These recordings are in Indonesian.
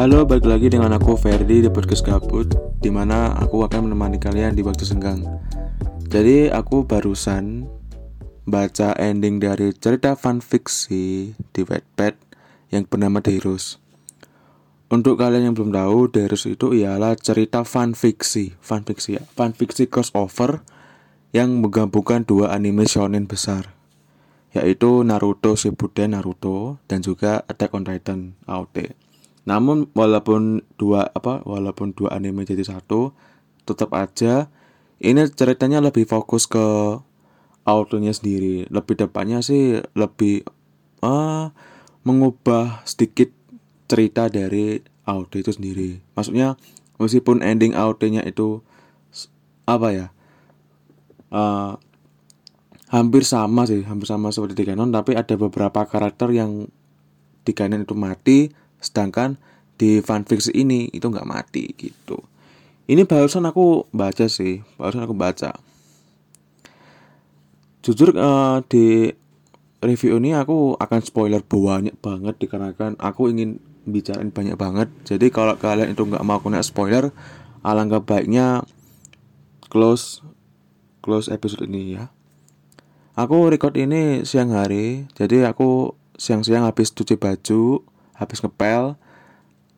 Halo, balik lagi dengan aku Ferdi di podcast Gabut Di mana aku akan menemani kalian di waktu senggang Jadi aku barusan baca ending dari cerita fanfiksi di Wattpad yang bernama Heroes Untuk kalian yang belum tahu, Heroes itu ialah cerita fanfiksi Fanfiksi ya, fanfiksi crossover yang menggabungkan dua anime shonen besar yaitu Naruto Shippuden Naruto dan juga Attack on Titan AOT. Namun walaupun dua apa walaupun dua anime jadi satu, tetap aja ini ceritanya lebih fokus ke autonya sendiri. Lebih depannya sih lebih uh, mengubah sedikit cerita dari auto itu sendiri. Maksudnya meskipun ending auto-nya itu apa ya? Uh, hampir sama sih, hampir sama seperti di Canon, tapi ada beberapa karakter yang di Canon itu mati, sedangkan di fanfiction ini itu nggak mati gitu. Ini barusan aku baca sih, barusan aku baca. Jujur uh, di review ini aku akan spoiler banyak banget dikarenakan aku ingin bicarain banyak banget. Jadi kalau kalian itu nggak mau kena spoiler, alangkah baiknya close close episode ini ya. Aku record ini siang hari, jadi aku siang-siang habis cuci baju, habis ngepel,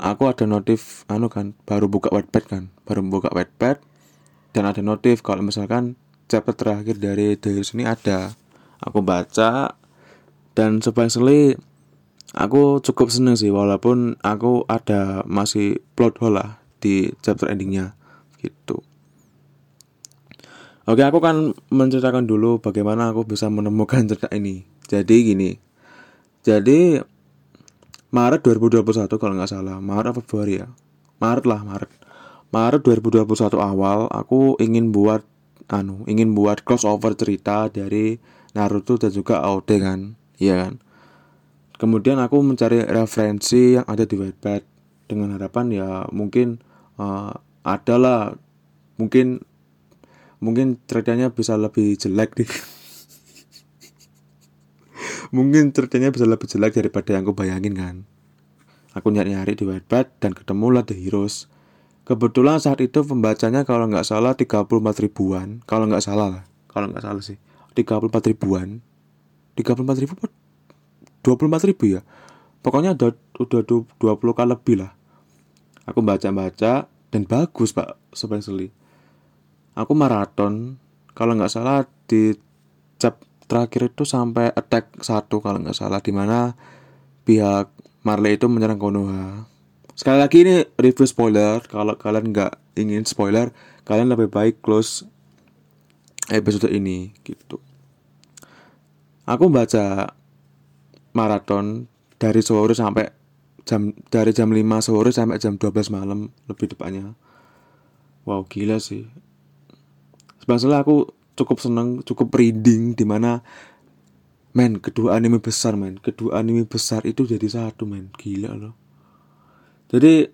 aku ada notif anu kan, baru buka Wattpad kan, baru buka Wattpad dan ada notif kalau misalkan chapter terakhir dari The Heroes ini ada. Aku baca dan surprisingly aku cukup seneng sih walaupun aku ada masih plot hole lah di chapter endingnya gitu. Oke, aku kan menceritakan dulu bagaimana aku bisa menemukan cerita ini. Jadi gini. Jadi Maret 2021 kalau nggak salah, Maret apa Februari ya? Maret lah, Maret. Maret 2021 awal aku ingin buat anu, ingin buat crossover cerita dari Naruto dan juga AOT kan. Iya kan? Kemudian aku mencari referensi yang ada di Wattpad dengan harapan ya mungkin uh, adalah mungkin mungkin ceritanya bisa lebih jelek nih mungkin ceritanya bisa lebih jelek daripada yang aku bayangin kan? Aku nyari-nyari di Wattpad dan ketemu lah The Heroes. Kebetulan saat itu pembacanya kalau nggak salah 34 ribuan. Kalau nggak salah lah. Kalau nggak salah sih. 34 ribuan. 34 ribu 24 ribu ya? Pokoknya udah udah 20 kali lebih lah. Aku baca-baca dan bagus pak sebenarnya aku maraton. Kalau nggak salah di cap terakhir itu sampai attack satu kalau nggak salah di mana pihak Marley itu menyerang Konoha. Sekali lagi ini review spoiler kalau kalian nggak ingin spoiler kalian lebih baik close episode ini gitu. Aku baca maraton dari sore sampai jam dari jam 5 sore sampai jam 12 malam lebih depannya wow gila sih. Sebenarnya aku cukup seneng, cukup reading di mana men kedua anime besar men. Kedua anime besar itu jadi satu men. Gila loh. Jadi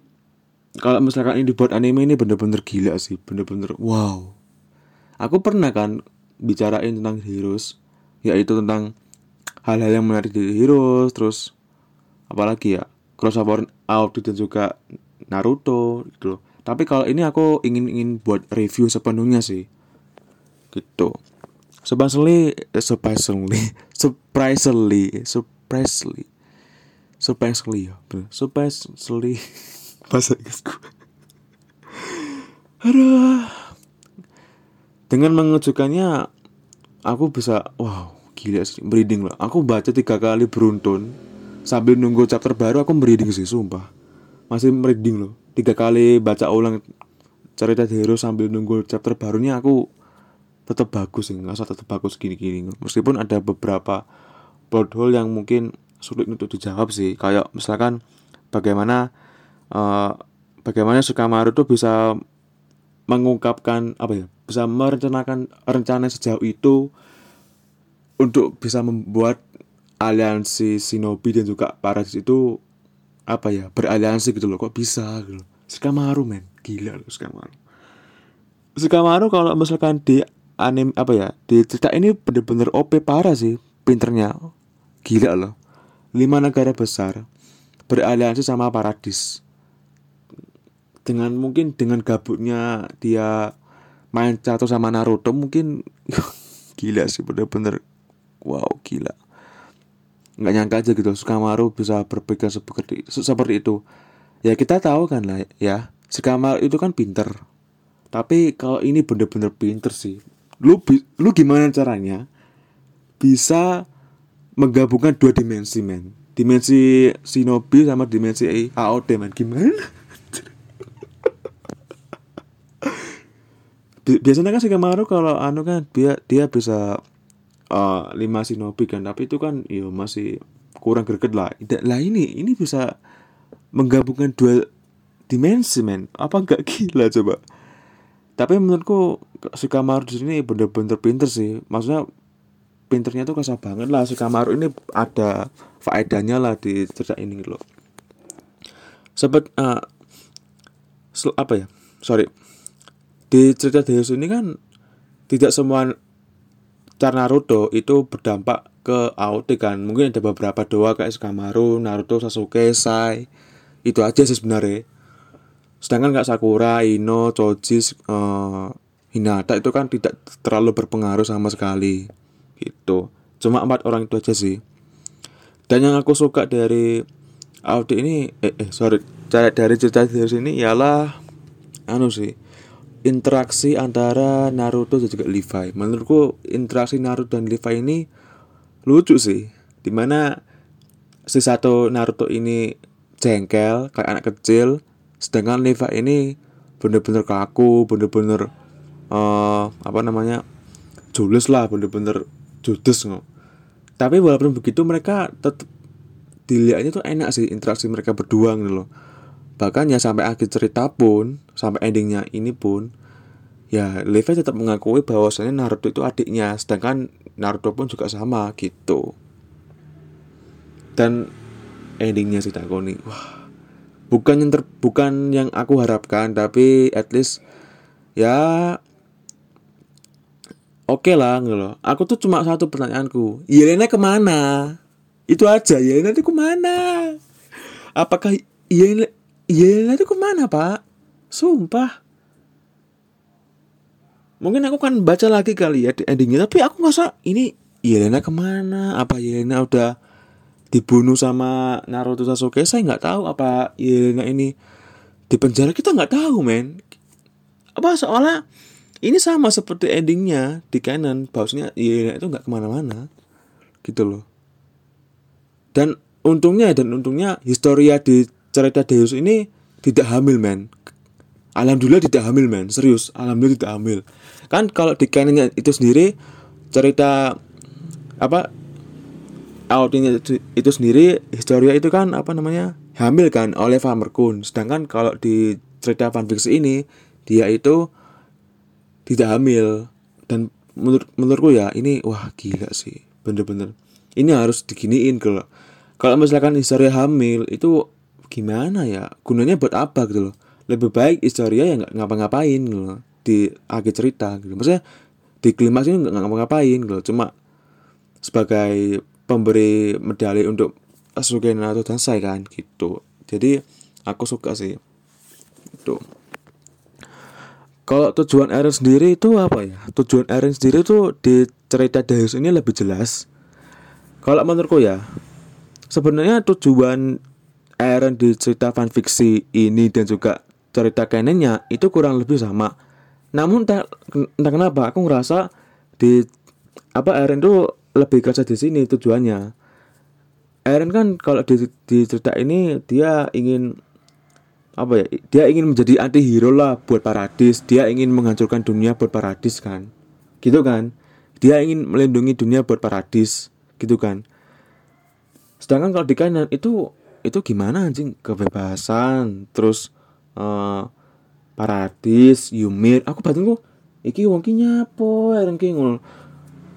kalau misalkan ini dibuat anime ini bener-bener gila sih. Bener-bener wow. Aku pernah kan bicarain tentang heroes yaitu tentang hal-hal yang menarik di heroes terus apalagi ya crossover out dan juga Naruto gitu loh. Tapi kalau ini aku ingin ingin buat review sepenuhnya sih gitu. Surprisingly eh, surprisingly surprisingly surprisingly. Surprisingly ya surprisingly. Bahasa Inggrisku aduh. Dengan mengejutkannya aku bisa wow gila sih merinding lah aku baca tiga kali beruntun sambil nunggu chapter baru aku merinding sih sumpah. Masih merinding loh. Tiga kali baca ulang cerita hero sambil nunggu chapter barunya aku tetap bagus sih nggak tetap bagus gini-gini. Meskipun ada beberapa plot hole yang mungkin sulit untuk dijawab sih. Kayak misalkan bagaimana uh, bagaimana Sukamaru tuh bisa mengungkapkan apa ya bisa merencanakan rencana sejauh itu untuk bisa membuat aliansi Shinobi dan juga Paradis itu apa ya beraliansi gitu loh. Kok bisa gitu loh? Men. Gila loh Shikamaru Shikamaru kalau misalkan di anime apa ya di cerita ini bener-bener OP parah sih pinternya. Gila loh. Lima negara besar beraliansi sama paradis. Dengan mungkin dengan gabutnya dia main catur sama Naruto mungkin gila sih bener-bener. Wow gila. Nggak nyangka aja gitu Sukamaru bisa berpikir seperti seperti itu. Ya kita tahu kan lah ya Sukamaru itu kan pinter. Tapi kalau ini bener-bener pinter sih lu lu gimana caranya bisa menggabungkan dua dimensi men? Dimensi Shinobi sama dimensi AOT men. Gimana? Biasanya kan Shikamaru kalau anu kan dia dia bisa uh, lima Shinobi kan tapi itu kan ya masih kurang greget lah. Lah ini ini bisa menggabungkan dua dimensi men. Apa enggak gila coba? Tapi menurutku Shikamaru di sini bener-bener pinter sih. Maksudnya pinternya tuh kasar banget lah. Si Kamaru ini ada faedahnya lah di cerita ini gitu loh. Sebet uh, apa ya? Sorry. Di cerita Deus ini kan tidak semua cara Naruto itu berdampak ke AOT kan. Mungkin ada beberapa doa kayak Shikamaru, Naruto, Sasuke, Sai. Itu aja sih sebenarnya. Sedangkan kayak Sakura, Ino, Choji, uh, Hinata itu kan tidak terlalu berpengaruh sama sekali gitu. Cuma empat orang itu aja sih. Dan yang aku suka dari Audi ini eh, eh sorry dari cerita dari sini ialah anu sih interaksi antara Naruto dan juga Levi. Menurutku interaksi Naruto dan Levi ini lucu sih di mana si satu Naruto ini jengkel kayak anak kecil sedangkan Levi ini bener-bener kaku bener-bener uh, apa namanya jules lah bener-bener judes nggak tapi walaupun begitu mereka tetap dilihatnya tuh enak sih interaksi mereka berdua gitu loh. Bahkan ya sampai akhir cerita pun sampai endingnya ini pun ya Levi tetap mengakui bahwasannya Naruto itu adiknya sedangkan Naruto pun juga sama gitu. Dan endingnya sih takoni wah bukan yang ter, bukan yang aku harapkan tapi at least ya oke okay lah gitu loh. Aku tuh cuma satu pertanyaanku. Yelena ke mana? Itu aja Yelena itu ke mana? Apakah Yelena Yelena itu ke mana pak? Sumpah. Mungkin aku kan baca lagi kali ya di endingnya tapi aku nggak ini Yelena ke mana? Apa Yelena udah dibunuh sama Naruto Sasuke? Saya nggak tahu apa Yelena ini di penjara. Kita nggak tahu men. Apa soalnya ini sama seperti endingnya di canon bahwasanya Yelena itu nggak ke mana-mana. Gitu loh. Dan untungnya dan untungnya historia di cerita Deus ini tidak hamil men. Alhamdulillah tidak hamil men. Serius alhamdulillah tidak hamil. Kan kalau di canonnya itu sendiri cerita apa outnya itu, itu sendiri historia itu kan apa namanya hamil kan oleh Farmer Kun. Sedangkan kalau di cerita fanfiction ini dia itu tidak hamil. Dan menurut menurutku ya ini wah gila sih. Bener-bener. Ini harus diginiin kalau kalau misalkan historia hamil itu gimana ya? Gunanya buat apa gitu loh? Lebih baik historia yang nggak ngapa-ngapain gitu loh. Di akhir cerita gitu. Maksudnya di klimaks ini nggak ngapa-ngapain gitu loh. cuma sebagai pemberi medali untuk Sasuke Naruto dan Sai kan gitu. Jadi aku suka sih. Itu kalau tujuan Eren sendiri itu apa ya? Tujuan Eren sendiri itu di cerita Deus ini lebih jelas. Kalau menurutku ya, sebenarnya tujuan Eren di cerita fanfiksi ini dan juga cerita kanennya itu kurang lebih sama. Namun entah, entah kenapa aku ngerasa di apa Eren itu lebih kerja di sini tujuannya. Eren kan kalau di, di cerita ini dia ingin apa ya? Dia ingin menjadi anti hero lah buat paradis. Dia ingin menghancurkan dunia buat paradis kan? Gitu kan? Dia ingin melindungi dunia buat paradis. Gitu kan? Sedangkan kalau di kanan itu itu gimana anjing? Kebebasan terus uh, paradis yumir aku batinku iki wong ki nyapo ki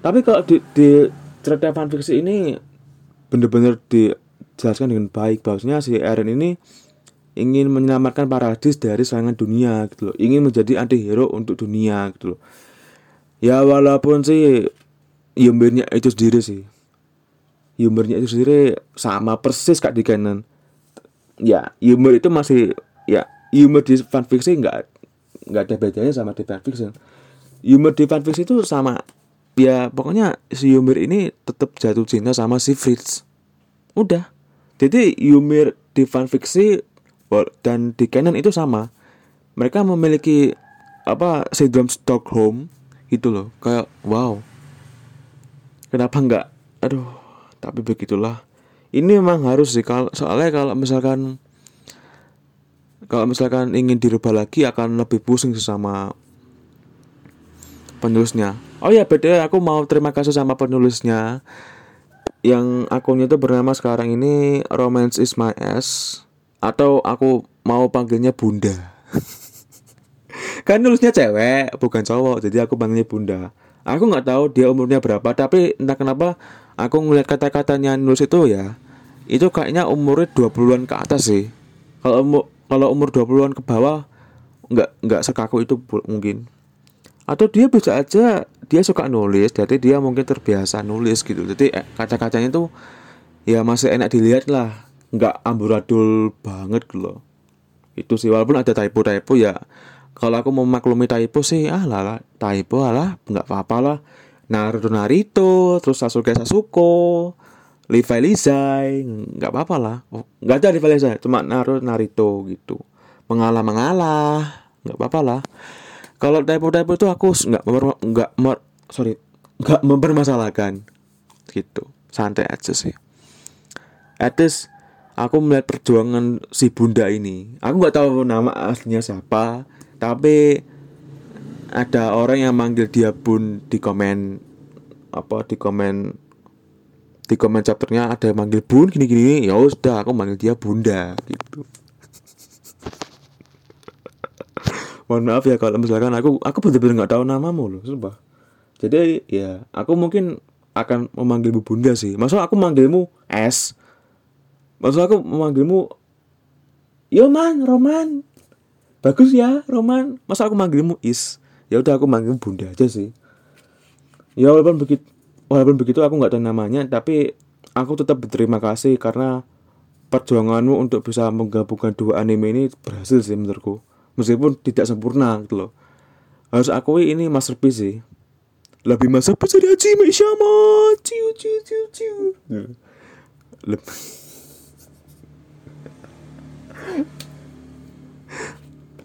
tapi kalau di, di cerita fanfiksi ini bener-bener dijelaskan dengan baik. Bahwasanya si Eren ini ingin menyelamatkan paradis dari serangan dunia gitu loh. Ingin menjadi anti hero untuk dunia gitu loh. Ya walaupun sih Yumbernya itu sendiri sih. Yumbernya itu sendiri sama persis kak di kanan ya Yumber itu masih ya humor di fanfiction nggak nggak ada bedanya sama di fanfiction humor di fanfiction itu sama ya pokoknya si humor ini tetap jatuh cinta sama si Fritz. Udah. Jadi humor di fanfiction dan di canon itu sama. Mereka memiliki apa sindrom Stockholm gitu loh. Kayak wow. Kenapa nggak? Aduh tapi begitulah. Ini memang harus sih soalnya kalau misalkan kalau misalkan ingin dirubah lagi akan lebih pusing sama penulisnya. Oh ya beda aku mau terima kasih sama penulisnya. Yang akunnya itu bernama sekarang ini Romance is my ass atau aku mau panggilnya Bunda. Kan nulisnya cewek bukan cowok. Jadi aku panggilnya Bunda. Aku nggak tahu dia umurnya berapa tapi entah kenapa aku ngeliat kata-katanya nulis itu ya itu kayaknya umurnya 20-an ke atas sih. Kalau umur kalau umur 20-an ke bawah nggak nggak sekaku itu mungkin. Atau dia bisa aja dia suka nulis jadi dia mungkin terbiasa nulis gitu. Jadi eh, kaca-kacanya tuh ya masih enak dilihat lah nggak amburadul banget gitu loh. Itu sih walaupun ada typo-typo ya kalau aku mau maklumi typo sih ah lah, lah typo lah nggak apa-apa lah. Naruto Narito terus Sasuke Sasuko Levi Lizai nggak apa-apa lah. Oh, nggak ada Levi Lizai cuma Naruto Narito gitu. Mengalah mengalah nggak apa-apa lah. Kalau typo-typo itu aku nggak nggak sorry nggak mempermasalahkan gitu. Santai aja sih. At least aku melihat perjuangan si bunda ini. Aku nggak tahu nama aslinya siapa tapi ada orang yang manggil dia bun di komen apa di komen di komen chapternya ada yang manggil bun gini gini ya sudah aku manggil dia bunda gitu. Mohon maaf ya kalau misalkan aku aku benar-benar nggak tahu namamu loh sumpah. Jadi ya aku mungkin akan memanggil bu bunda sih. Maksud aku manggilmu S maksud aku memanggilmu yo man Roman. Bagus ya Roman. Masa aku manggilmu Is? Ya udah aku manggil bunda aja sih. Ya walaupun begitu walaupun begitu aku nggak tahu namanya tapi aku tetap berterima kasih karena perjuanganmu untuk bisa menggabungkan dua anime ini berhasil sih menurutku. Meskipun tidak sempurna gitu loh. Harus akui ini masterpiece sih. Lebih masterpiece dari Hajime Shama ciu ciu ciu ciu. Lebih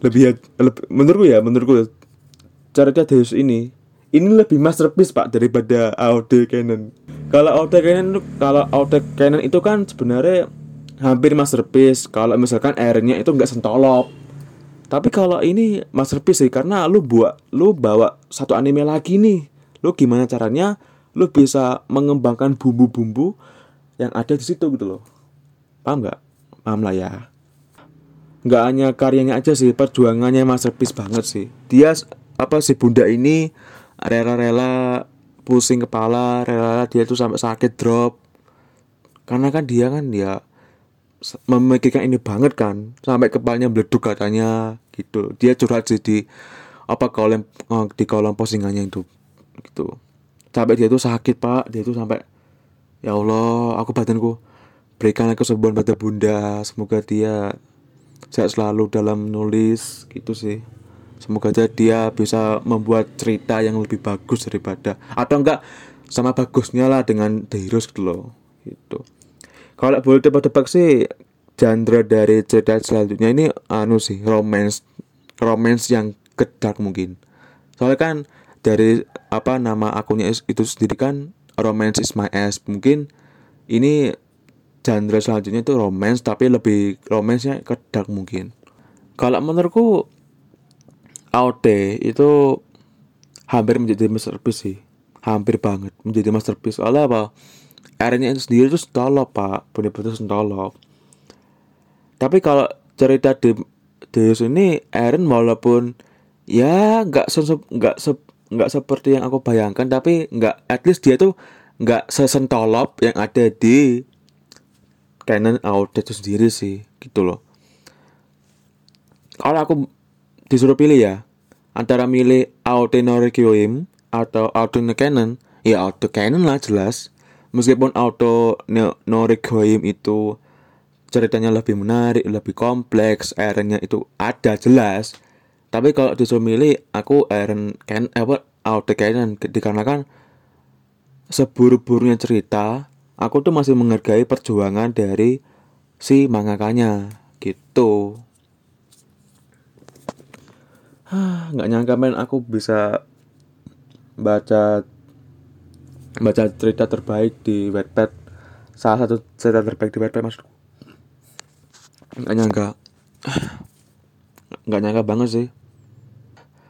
lebih, lebih menurutku ya menurutku cerita Deus ini ini lebih masterpiece pak daripada AOD Canon kalau AOD Canon kalau AOD Canon itu kan sebenarnya hampir masterpiece. Kalau misalkan airnya itu nggak sentolop. Tapi kalau ini masterpiece sih karena lu buat lu bawa satu anime lagi nih. Lu gimana caranya lu bisa mengembangkan bumbu-bumbu yang ada di situ gitu loh. Paham nggak? Paham lah ya nggak hanya karyanya aja sih perjuangannya masterpiece banget sih. Dia apa si bunda ini rela-rela pusing kepala rela-rela dia tuh sampai sakit drop. Karena kan dia kan dia memikirkan ini banget kan sampai kepalanya meleduk katanya gitu. Dia curhat sih di apa kolom eh, di kolom postingannya itu gitu. Sampai dia tuh sakit pak. Dia tuh sampai ya Allah aku batinku berikan kesembuhan pada bunda semoga dia sehat selalu dalam nulis gitu sih. Semoga aja dia bisa membuat cerita yang lebih bagus daripada atau enggak sama bagusnya lah dengan The Heroes gitu loh gitu. Kalau boleh tebak-tebak sih genre dari cerita selanjutnya ini anu sih romance romance yang kedak mungkin. Soalnya kan dari apa nama akunnya itu sendiri kan romance is my ass mungkin ini genre selanjutnya itu romance tapi lebih romansnya kedak mungkin. Kalau menurutku AOT itu hampir menjadi masterpiece sih. Hampir banget menjadi masterpiece. Soalnya apa? Airnya itu sendiri itu stolop pak. Bener-bener stolop tapi kalau cerita di Deus ini Eren walaupun ya nggak se nggak se nggak seperti yang aku bayangkan tapi nggak at least dia tuh nggak sesentolop yang ada di canon AOT itu sendiri sih gitu loh. Kalau aku disuruh pilih ya antara milih Auto Norikyoim atau Auto Canon ya Auto Canon lah jelas. Meskipun Auto Norikyoim itu ceritanya lebih menarik lebih kompleks Aaronnya itu ada jelas. Tapi kalau disuruh milih aku Aaron Ken eh, apa Auto Canon. Dikarenakan seburu-burunya cerita aku tuh masih menghargai perjuangan dari si mangakanya gitu. Nggak nyangka men aku bisa baca baca cerita terbaik di Wattpad. Salah satu cerita terbaik di Wattpad maksudku. Nggak nyangka. Nggak nyangka banget sih.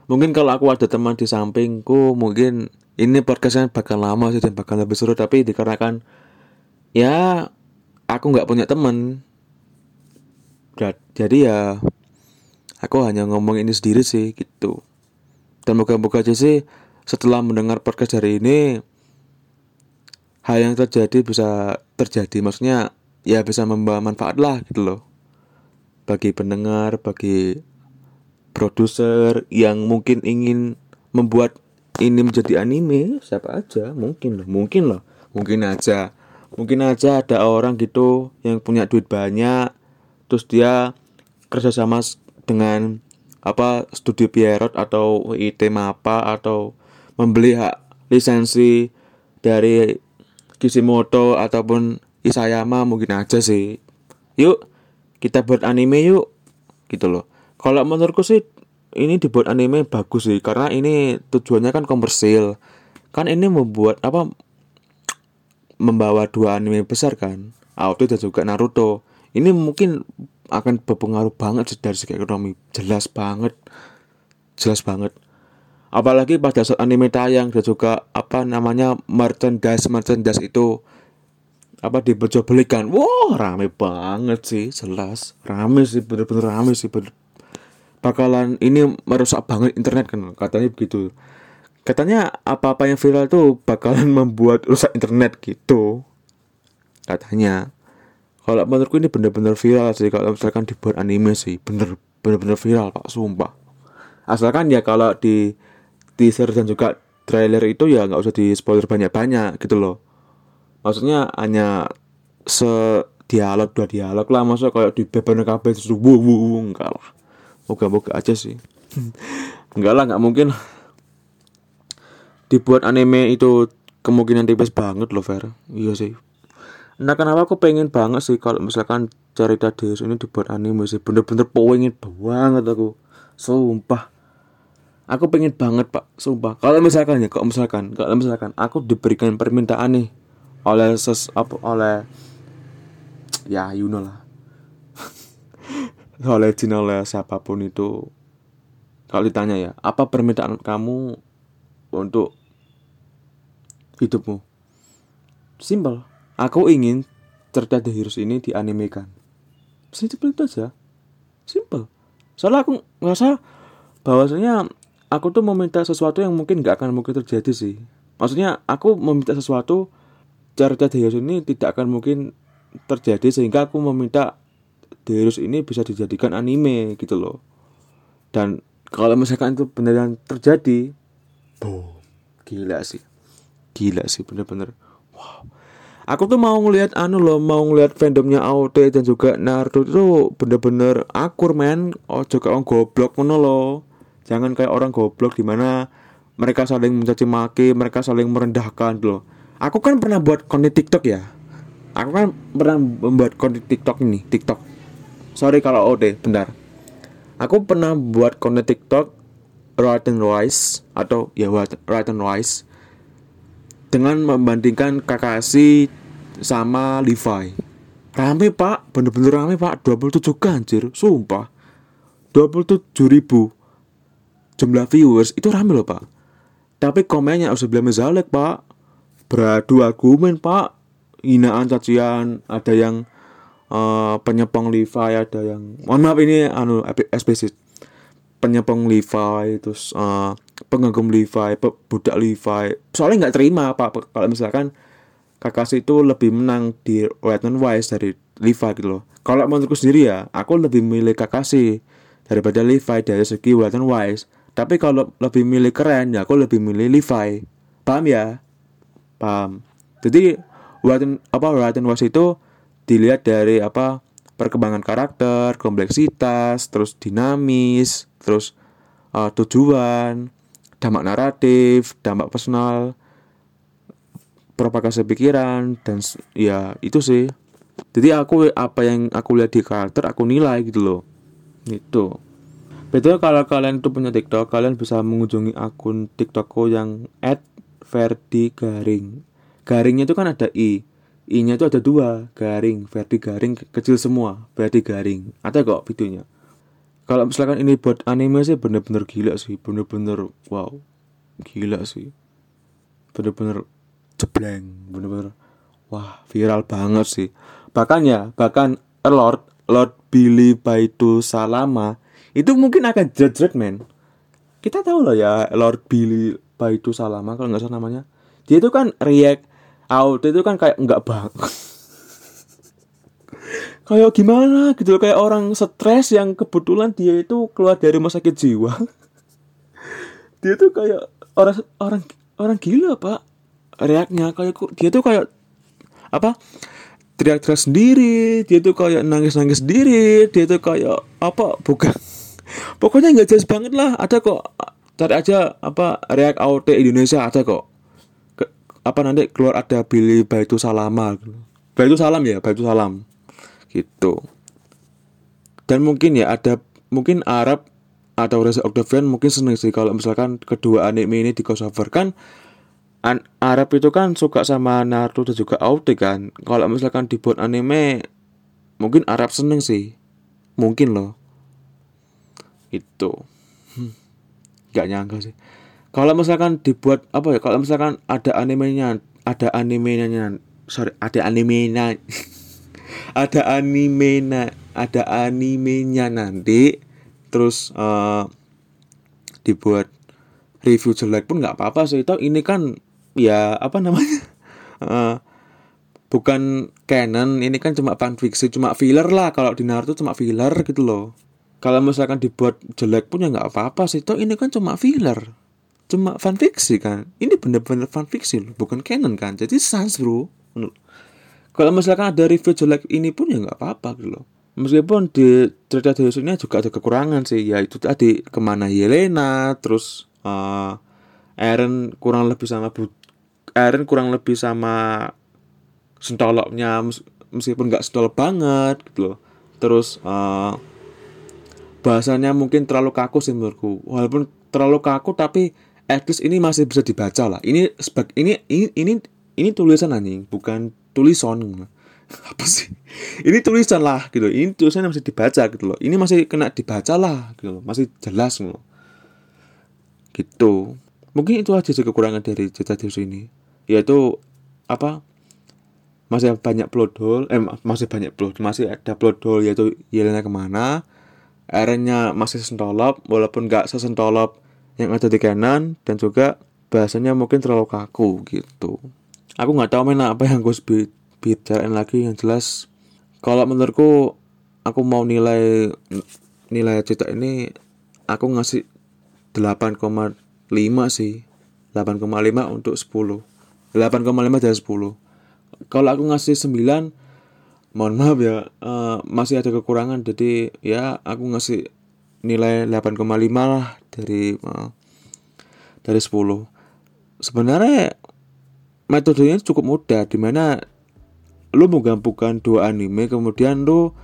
Mungkin kalau aku ada teman di sampingku mungkin ini podcastnya bakal lama sih dan bakal lebih seru tapi dikarenakan ya aku nggak punya teman. Jadi ya aku hanya ngomong ini sendiri sih gitu. Dan moga-moga aja sih setelah mendengar podcast hari ini hal yang terjadi bisa terjadi. Maksudnya ya bisa membawa manfaat lah gitu loh. Bagi pendengar bagi produser yang mungkin ingin membuat ini menjadi anime siapa aja mungkin loh mungkin loh mungkin aja mungkin aja ada orang gitu yang punya duit banyak terus dia kerjasama dengan apa studi Pierrot atau IT Mapa atau membeli hak lisensi dari Kishimoto ataupun Isayama mungkin aja sih. Yuk, kita buat anime yuk. Gitu loh. Kalau menurutku sih ini dibuat anime bagus sih karena ini tujuannya kan komersil. Kan ini membuat apa membawa dua anime besar kan. Auto dan juga Naruto. Ini mungkin akan berpengaruh banget dari segi ekonomi. Jelas banget. Jelas banget apalagi pada saat anime tayang dan juga apa namanya merchandise merchandise itu apa diperjualbelikan wow rame banget sih jelas rame sih bener-bener rame sih bener. bakalan ini merusak banget internet kan katanya begitu katanya apa-apa yang viral tuh bakalan membuat rusak internet gitu. Katanya. Kalau menurutku ini bener-bener viral sih kalau misalkan dibuat anime sih. Bener bener-bener viral pak sumpah. Asalkan ya kalau di teaser dan juga trailer itu ya nggak usah di spoiler banyak-banyak gitu loh. Maksudnya hanya se dialog dua dialog lah. Masa kayak di beban kabel terus wuh wuh enggak lah. Moga-moga aja sih. Enggak lah nggak mungkin dibuat anime itu kemungkinan tipis banget loh Fer. Iya sih. Nah kenapa aku pengen banget sih kalau misalkan cerita Deus ini dibuat anime sih? Bener-bener pengen banget aku. Sumpah. Aku pengen banget pak. Sumpah. Kalau misalkan ya kalau misalkan kalau misalkan aku diberikan permintaan nih oleh ses apa oleh ya you know lah. Oleh jin oleh siapa pun itu. Kalau ditanya ya apa permintaan kamu untuk hidupmu. Simple. Aku ingin cerita The Heroes ini dianimekan. Simple itu aja. Simple. Soalnya aku ngerasa bahwasanya aku tuh meminta sesuatu yang mungkin gak akan mungkin terjadi sih. Maksudnya aku meminta sesuatu cerita Deus ini tidak akan mungkin terjadi sehingga aku meminta Deus ini bisa dijadikan anime gitu loh. Dan kalau misalkan itu beneran terjadi boom. Gila sih gila sih bener-bener. Wow aku tuh mau ngelihat anu loh mau ngelihat fandomnya AOT dan juga Naruto itu bener-bener akur men. Oh juga orang goblok mana loh. Jangan kayak orang goblok di mana mereka saling mencaci maki mereka saling merendahkan loh. Aku kan pernah buat konten TikTok ya. Aku kan pernah membuat konten TikTok ini TikTok. Sorry kalau OD bentar. Aku pernah buat konten TikTok right and atau ya right and dengan membandingkan Kakashi sama Levi. Rame pak. Bener-bener rame pak. 27 ganjir sumpah. 27 ribu jumlah viewers itu rame loh pak. Tapi komennya harus bilang mezalek pak. Beradu argumen pak. Hinaan cacian ada yang uh, penyepong Levi ada yang mohon maaf ini anu eksplisit penyepong Levi terus uh, pengagum Levi budak Levi. Soalnya nggak terima pak kalau misalkan Kakashi itu lebih menang di White Wise dari Levi gitu loh. Kalau menurutku sendiri ya aku lebih milih Kakashi daripada Levi dari segi White Wise tapi kalau lebih milih keren ya aku lebih milih Levi. Paham ya? Paham. Jadi White apa White Was itu dilihat dari apa perkembangan karakter, kompleksitas, terus dinamis, terus uh, tujuan, dampak naratif, dampak personal, propagasi pikiran dan ya itu sih. Jadi aku apa yang aku lihat di karakter aku nilai gitu loh. Itu. Betul kalau kalian itu punya TikTok, kalian bisa mengunjungi akun TikTokku yang @verdi_garing. Garingnya itu kan ada i. I-nya itu ada dua, garing, Verdi garing kecil semua, Verdi garing. Ada kok videonya. Kalau misalkan ini buat anime sih bener-bener gila sih, bener-bener wow, gila sih. Bener-bener jebleng, bener-bener wah viral banget sih. Bahkan ya, bahkan Lord Lord Billy Baitu Salama itu mungkin akan judge man kita tahu loh ya Lord Billy Baitu Salama kalau nggak salah namanya dia itu kan react out itu kan kayak nggak bang. Kayak gimana gitu kayak orang stres yang kebetulan dia itu keluar dari rumah sakit jiwa. Dia tuh kayak orang orang orang gila pak. Reaknya kayak dia tuh kayak apa teriak-teriak sendiri dia tuh kayak nangis-nangis sendiri dia tuh kayak apa bukan. Pokoknya nggak jelas banget lah ada kok cari aja apa react out Indonesia ada kok apa nanti keluar ada Billy Baitu Salama Baitu Salam ya Baitu Salam. Gitu. Dan mungkin ya ada mungkin Arab atau Reza Octavian mungkin seneng sih kalau misalkan kedua anime ini di crossover. Kan an Arab itu kan suka sama Naruto dan juga Aute kan. Kalau misalkan dibuat anime mungkin Arab seneng sih. Mungkin loh. Itu hmm, nggak nyangka sih kalau misalkan dibuat apa ya kalau misalkan ada animenya ada animenya sorry ada animenya ada animenya ada animenya nanti terus uh, dibuat review jelek pun nggak apa-apa sih. Itu ini kan ya apa namanya uh, bukan canon ini kan cuma fanfiction cuma filler lah. Kalau di Naruto cuma filler gitu loh. Kalau misalkan dibuat jelek pun ya nggak apa-apa sih. Toh ini kan cuma filler cuma fanfiksi kan? Ini bener-bener fanfiksi loh bukan canon kan? Jadi sans bro. Kalau misalkan ada review jelek ini pun ya nggak apa-apa gitu loh. Meskipun di cerita ini juga ada kekurangan sih. Ya itu tadi ke mana Yelena terus uh, Eren kurang lebih sama Bu Eren kurang lebih sama sentoloknya meskipun nggak sentol banget gitu loh. Terus uh, bahasanya mungkin terlalu kaku sih menurutku. Walaupun terlalu kaku tapi at least ini masih bisa dibaca lah. Ini sebag ini ini ini ini tulisan anjing bukan tulisan. Apa sih? Ini tulisan lah gitu. Ini tulisan masih dibaca gitu loh. Ini masih kena dibaca lah gitu loh. Masih jelas loh. Gitu. Mungkin itu aja sih kekurangan dari cerita di ini. Yaitu apa? Masih banyak plot hole eh masih banyak plot masih ada plot hole yaitu Yelena ke mana? Airnya masih sentolop walaupun gak sesentolop yang ada di kanan dan juga bahasanya mungkin terlalu kaku gitu. Aku nggak tahu mana apa yang gue bicarain lagi. Yang jelas kalau menurutku aku mau nilai nilai cerita ini aku ngasih 8,5 sih. 8,5 untuk 10 8,5 dari 10 kalau aku ngasih 9 mohon maaf ya uh, masih ada kekurangan. Jadi ya aku ngasih nilai 8,5 lah dari uh, dari 10 sebenarnya metodenya cukup mudah di mana lu menggabungkan dua anime kemudian lu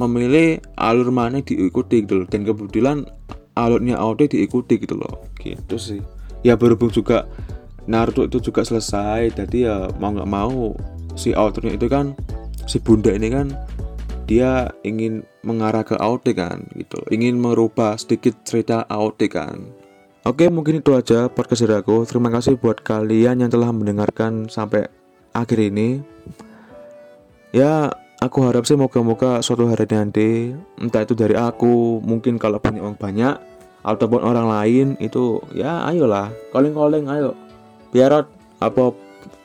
memilih alur mana yang diikuti gitu loh. Dan kebetulan alurnya auto diikuti gitu loh. Gitu sih. Ya berhubung juga Naruto itu juga selesai jadi ya mau nggak mau si autornya itu kan si bunda ini kan dia ingin mengarah ke Audi kan gitu. Ingin merubah sedikit cerita Audi kan. Oke mungkin itu aja podcast dari aku. Terima kasih buat kalian yang telah mendengarkan sampai akhir ini. Ya aku harap sih moga-moga suatu hari nanti entah itu dari aku mungkin kalau punya uang banyak ataupun orang lain itu ya ayolah. Calling calling ayo. Biar apa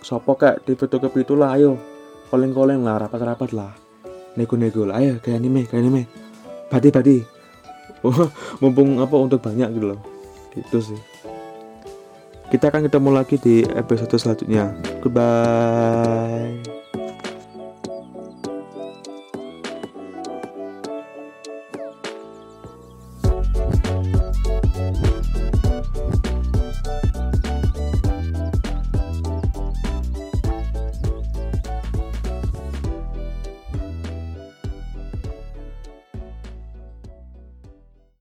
sopo kayak di ke lah ayo. Koleng-koleng lah rapat-rapat lah nego-nego lah ayo kayak anime kayak anime. Badi badi oh, mumpung apa untuk banyak gitu loh. Gitu sih. Kita akan ketemu lagi di episode selanjutnya. Goodbye